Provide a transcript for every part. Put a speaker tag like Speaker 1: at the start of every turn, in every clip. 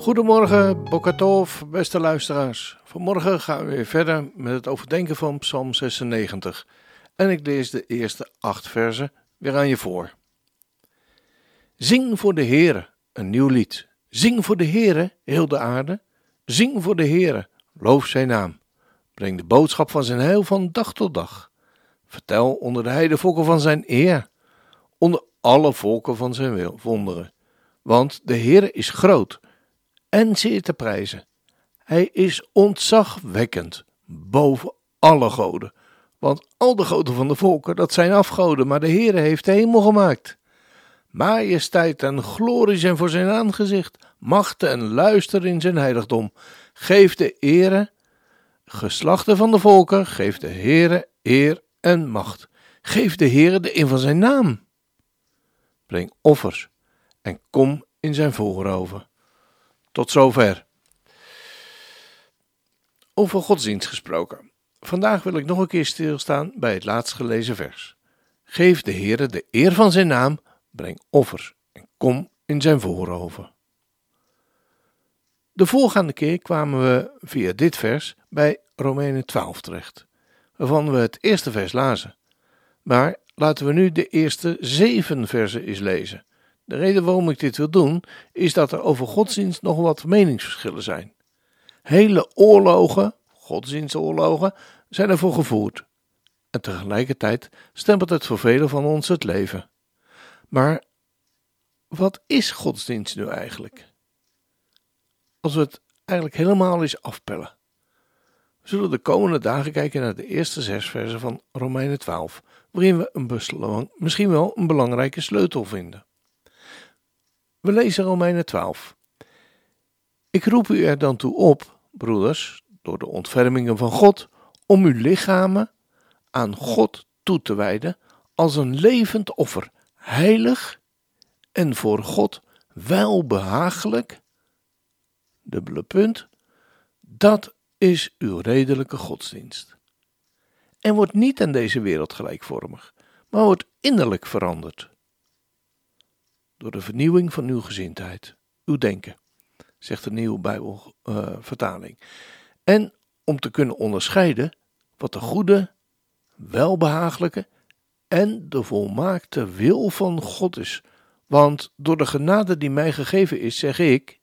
Speaker 1: Goedemorgen, Bokatov, beste luisteraars. Vanmorgen gaan we weer verder met het overdenken van Psalm 96. En ik lees de eerste acht versen weer aan je voor. Zing voor de Heere een nieuw lied. Zing voor de Heere, heel de aarde. Zing voor de Heere, loof zijn naam. Breng de boodschap van zijn heil van dag tot dag. Vertel onder de heidevolken van zijn eer. Onder alle volken van zijn wonderen. Want de Heere is groot en zeer te prijzen. Hij is ontzagwekkend boven alle goden. Want al de goden van de volken, dat zijn afgoden, maar de Heere heeft de hemel gemaakt. Majesteit en glorie zijn voor zijn aangezicht, macht en luister in zijn heiligdom. Geef de ere, geslachten van de volken, geef de Heere eer en macht. Geef de Heere de in van zijn naam. Breng offers en kom in zijn voorhoven. Tot zover. Over godsdienst gesproken. Vandaag wil ik nog een keer stilstaan bij het laatst gelezen vers. Geef de Heere de eer van zijn naam, breng offers en kom in zijn voorhoven. De voorgaande keer kwamen we via dit vers bij Romeinen 12 terecht, waarvan we het eerste vers lazen. Maar laten we nu de eerste zeven versen eens lezen. De reden waarom ik dit wil doen, is dat er over godsdienst nog wat meningsverschillen zijn. Hele oorlogen, godsdienstoorlogen, zijn ervoor gevoerd. En tegelijkertijd stempelt het voor velen van ons het leven. Maar wat is godsdienst nu eigenlijk? Als we het eigenlijk helemaal eens afpellen. We zullen de komende dagen kijken naar de eerste zes versen van Romeinen 12, waarin we een misschien wel een belangrijke sleutel vinden. We lezen Romeinen 12. Ik roep u er dan toe op, broeders, door de ontfermingen van God, om uw lichamen aan God toe te wijden als een levend offer, heilig en voor God welbehagelijk. Dubbele punt. Dat is uw redelijke godsdienst. En wordt niet aan deze wereld gelijkvormig, maar wordt innerlijk veranderd door de vernieuwing van uw gezindheid, uw denken, zegt de nieuwe Bijbelvertaling. En om te kunnen onderscheiden wat de goede, welbehagelijke en de volmaakte wil van God is. Want door de genade die mij gegeven is, zeg ik,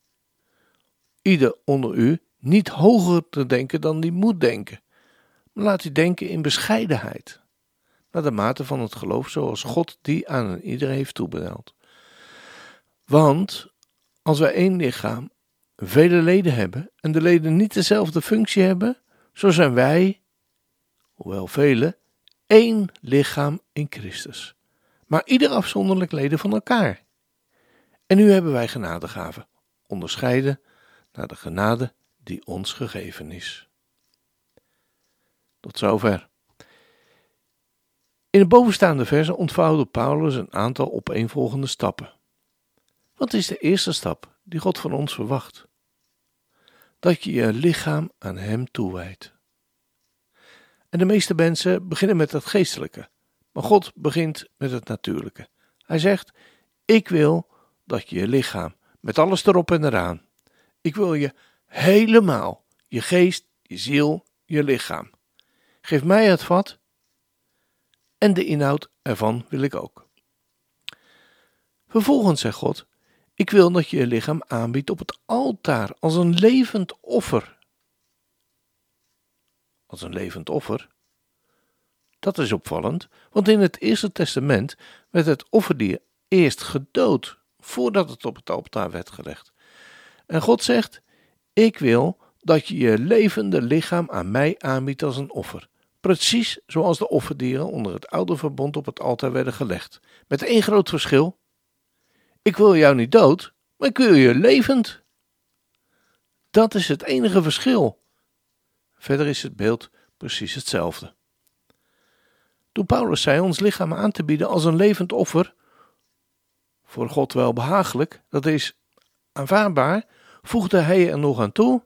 Speaker 1: ieder onder u niet hoger te denken dan die moet denken, maar laat u denken in bescheidenheid, naar de mate van het geloof zoals God die aan een ieder heeft toebedeeld. Want als wij één lichaam vele leden hebben en de leden niet dezelfde functie hebben, zo zijn wij, hoewel vele, één lichaam in Christus. Maar ieder afzonderlijk leden van elkaar. En nu hebben wij genadegaven, onderscheiden naar de genade die ons gegeven is. Tot zover. In de bovenstaande verse ontvouwde Paulus een aantal opeenvolgende stappen. Wat is de eerste stap die God van ons verwacht? Dat je je lichaam aan Hem toewijdt. En de meeste mensen beginnen met het geestelijke, maar God begint met het natuurlijke. Hij zegt: Ik wil dat je je lichaam, met alles erop en eraan, ik wil je helemaal, je geest, je ziel, je lichaam. Geef mij het vat en de inhoud ervan wil ik ook. Vervolgens zegt God: ik wil dat je je lichaam aanbiedt op het altaar als een levend offer. Als een levend offer? Dat is opvallend, want in het Eerste Testament werd het offerdier eerst gedood voordat het op het altaar werd gelegd. En God zegt: Ik wil dat je je levende lichaam aan mij aanbiedt als een offer. Precies zoals de offerdieren onder het oude verbond op het altaar werden gelegd. Met één groot verschil: ik wil jou niet dood, maar ik wil je levend. Dat is het enige verschil. Verder is het beeld precies hetzelfde. Toen Paulus zei ons lichaam aan te bieden als een levend offer, voor God wel behagelijk, dat is aanvaardbaar, voegde hij er nog aan toe: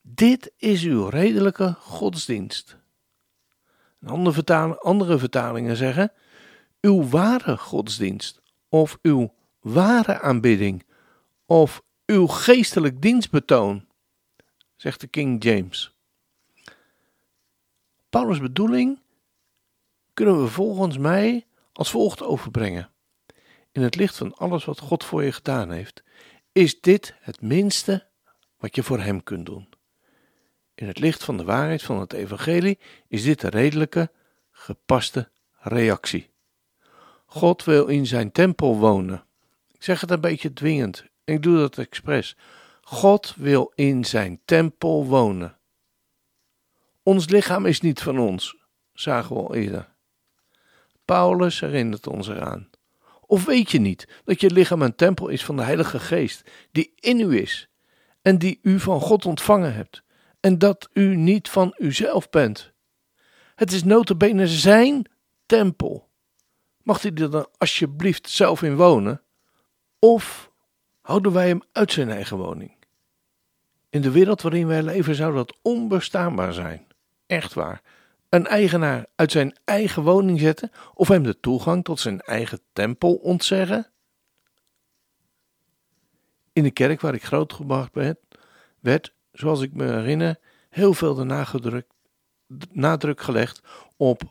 Speaker 1: Dit is uw redelijke godsdienst. Andere, vertalingen, andere vertalingen zeggen: Uw ware godsdienst, of uw ware aanbidding, of uw geestelijk dienstbetoon, zegt de King James. Paulus' bedoeling kunnen we volgens mij als volgt overbrengen. In het licht van alles wat God voor je gedaan heeft, is dit het minste wat je voor Hem kunt doen. In het licht van de waarheid van het Evangelie is dit de redelijke, gepaste reactie. God wil in zijn tempel wonen. Ik zeg het een beetje dwingend. Ik doe dat expres. God wil in zijn tempel wonen. Ons lichaam is niet van ons, zagen we al eerder. Paulus herinnert ons eraan. Of weet je niet dat je lichaam een tempel is van de Heilige Geest, die in u is en die u van God ontvangen hebt, en dat u niet van uzelf bent? Het is notabene zijn tempel. Mag hij er dan alsjeblieft zelf in wonen? Of houden wij hem uit zijn eigen woning? In de wereld waarin wij leven zou dat onbestaanbaar zijn. Echt waar een eigenaar uit zijn eigen woning zetten of hem de toegang tot zijn eigen tempel ontzeggen? In de kerk waar ik grootgebracht ben, werd, zoals ik me herinner, heel veel de nadruk gelegd op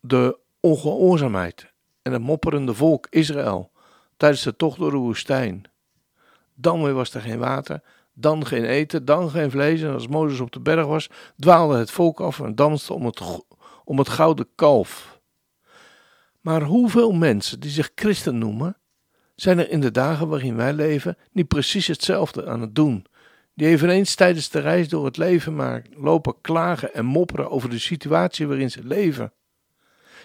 Speaker 1: de ongehoorzaamheid en het mopperende volk Israël tijdens de tocht door de woestijn. Dan weer was er geen water dan geen eten, dan geen vlees. En als Mozes op de berg was, dwaalde het volk af en danste om het, om het gouden kalf. Maar hoeveel mensen die zich christen noemen, zijn er in de dagen waarin wij leven niet precies hetzelfde aan het doen? Die eveneens tijdens de reis door het leven maar lopen klagen en mopperen over de situatie waarin ze leven.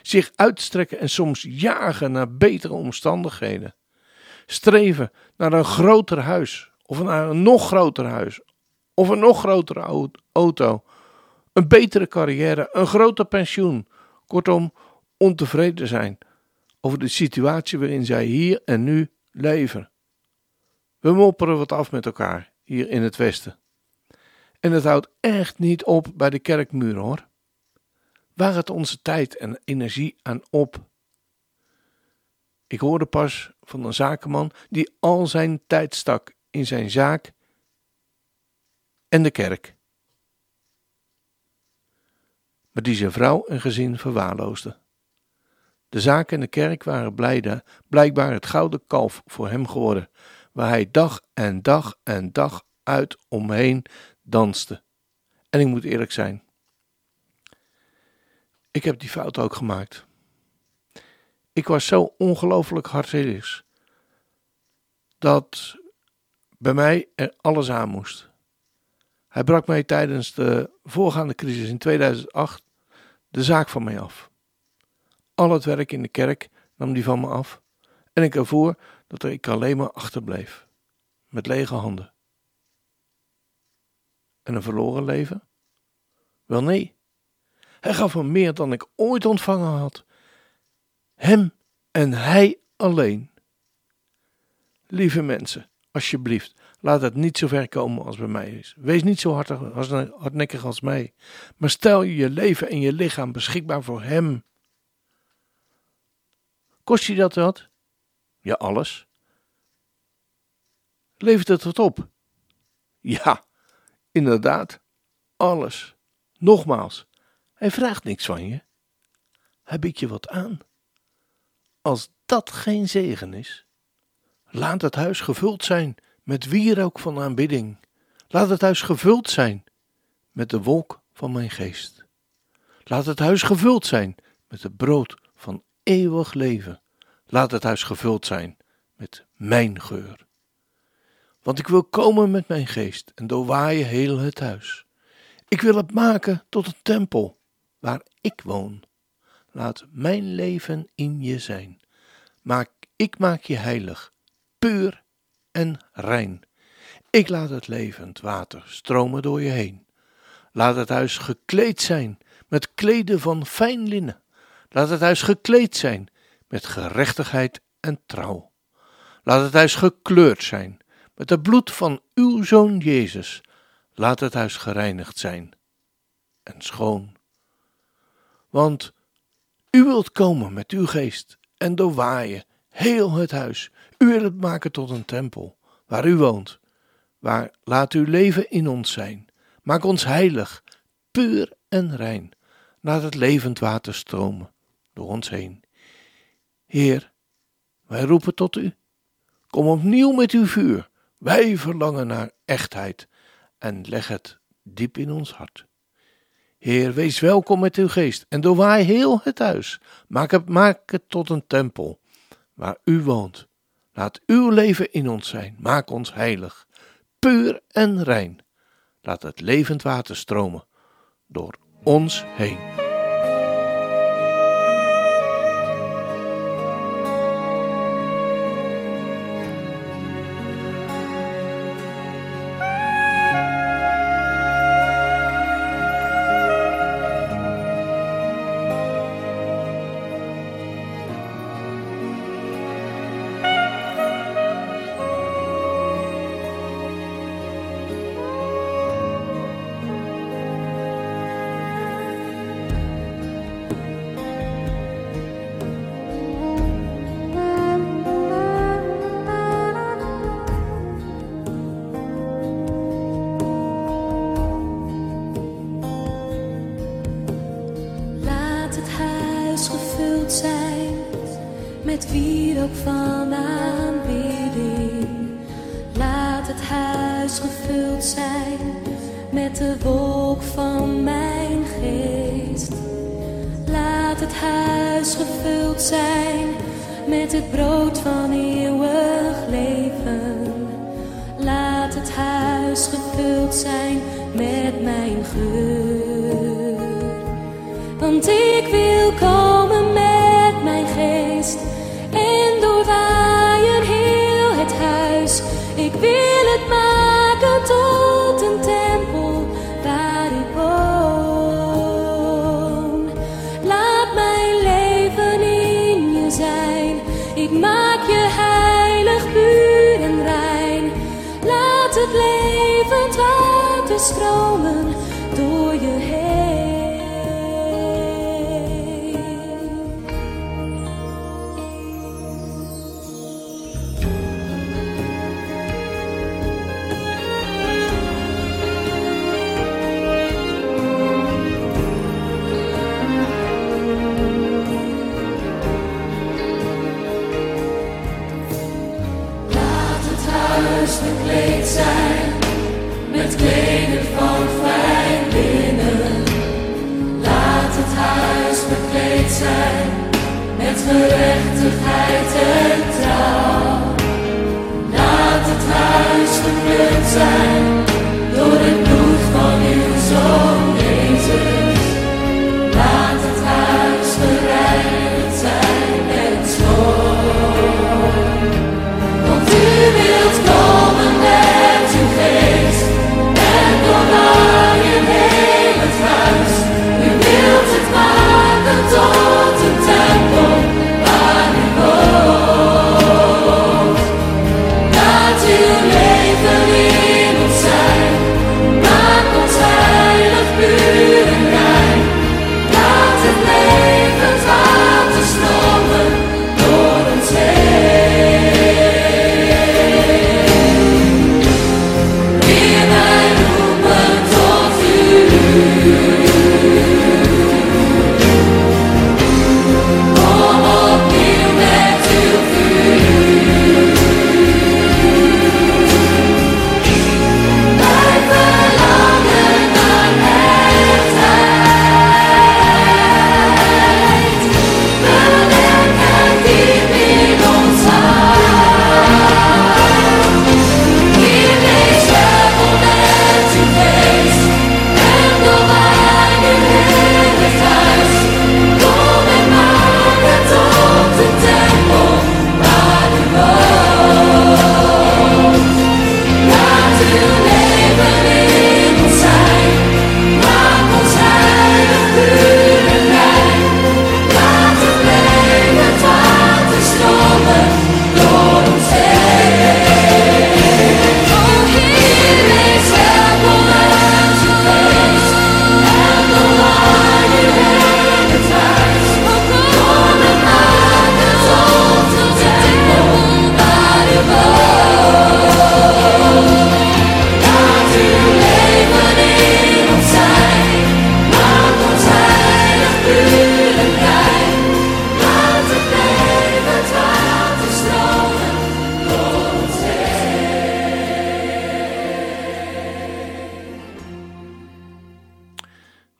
Speaker 1: Zich uitstrekken en soms jagen naar betere omstandigheden. Streven naar een groter huis, of naar een nog groter huis. Of een nog grotere auto. Een betere carrière. Een groter pensioen. Kortom, ontevreden zijn over de situatie waarin zij hier en nu leven. We mopperen wat af met elkaar hier in het Westen. En het houdt echt niet op bij de kerkmuur hoor. Waar het onze tijd en energie aan op? Ik hoorde pas van een zakenman die al zijn tijd stak in zijn zaak en de kerk. Maar die zijn vrouw en gezin verwaarloosde. De zaak en de kerk waren blijde, blijkbaar het gouden kalf voor hem geworden, waar hij dag en dag en dag uit omheen danste. En ik moet eerlijk zijn, ik heb die fout ook gemaakt. Ik was zo ongelooflijk hardzinnig dat bij mij er alles aan moest. Hij brak mij tijdens de voorgaande crisis in 2008 de zaak van mij af. Al het werk in de kerk nam hij van me af en ik ervoor dat ik alleen maar achterbleef, met lege handen. En een verloren leven? Wel nee, hij gaf me meer dan ik ooit ontvangen had. Hem en hij alleen. Lieve mensen, Alsjeblieft, laat het niet zo ver komen als bij mij is. Wees niet zo hardnekkig als mij, maar stel je leven en je lichaam beschikbaar voor Hem. Kost je dat wat? Ja, alles. Levert het wat op? Ja, inderdaad, alles. Nogmaals, hij vraagt niks van je. Hij biedt je wat aan. Als dat geen zegen is, Laat het huis gevuld zijn met wierook van aanbidding. Laat het huis gevuld zijn met de wolk van mijn geest. Laat het huis gevuld zijn met het brood van eeuwig leven. Laat het huis gevuld zijn met mijn geur. Want ik wil komen met mijn geest en doorwaaien heel het huis. Ik wil het maken tot een tempel waar ik woon. Laat mijn leven in je zijn. Maak, ik maak je heilig puur en rein. Ik laat het levend water stromen door je heen. Laat het huis gekleed zijn met kleden van fijn linnen. Laat het huis gekleed zijn met gerechtigheid en trouw. Laat het huis gekleurd zijn met het bloed van uw zoon Jezus. Laat het huis gereinigd zijn en schoon. Want u wilt komen met uw geest en doorwaaien heel het huis. U wilt het maken tot een tempel waar u woont. Waar laat uw leven in ons zijn. Maak ons heilig, puur en rein. Laat het levend water stromen door ons heen. Heer, wij roepen tot u. Kom opnieuw met uw vuur. Wij verlangen naar echtheid en leg het diep in ons hart. Heer, wees welkom met uw geest en doorwaai heel het huis. Maak het, maak het tot een tempel waar u woont. Laat uw leven in ons zijn. Maak ons heilig, puur en rein. Laat het levend water stromen door ons heen.
Speaker 2: Zijn met de wolk van mijn geest. Laat het huis gevuld zijn met het brood van eeuwig leven. Laat het huis gevuld zijn met mijn geur. Want ik wil komen met mijn geest en doorwaaien heel het huis. Ik wil het maken tot een tempel waar ik woon. Laat mijn leven in je zijn. Ik maak je heilig, puur rein. Laat het levend water stromen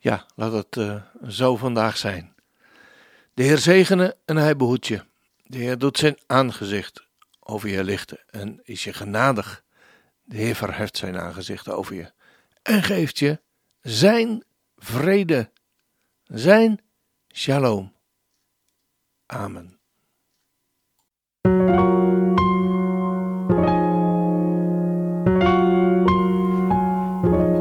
Speaker 1: Ja, laat het uh, zo vandaag zijn. De Heer zegene en hij behoedt je. De Heer doet zijn aangezicht over je lichten en is je genadig. De Heer verheft zijn aangezicht over je en geeft je zijn vrede, zijn shalom. Amen.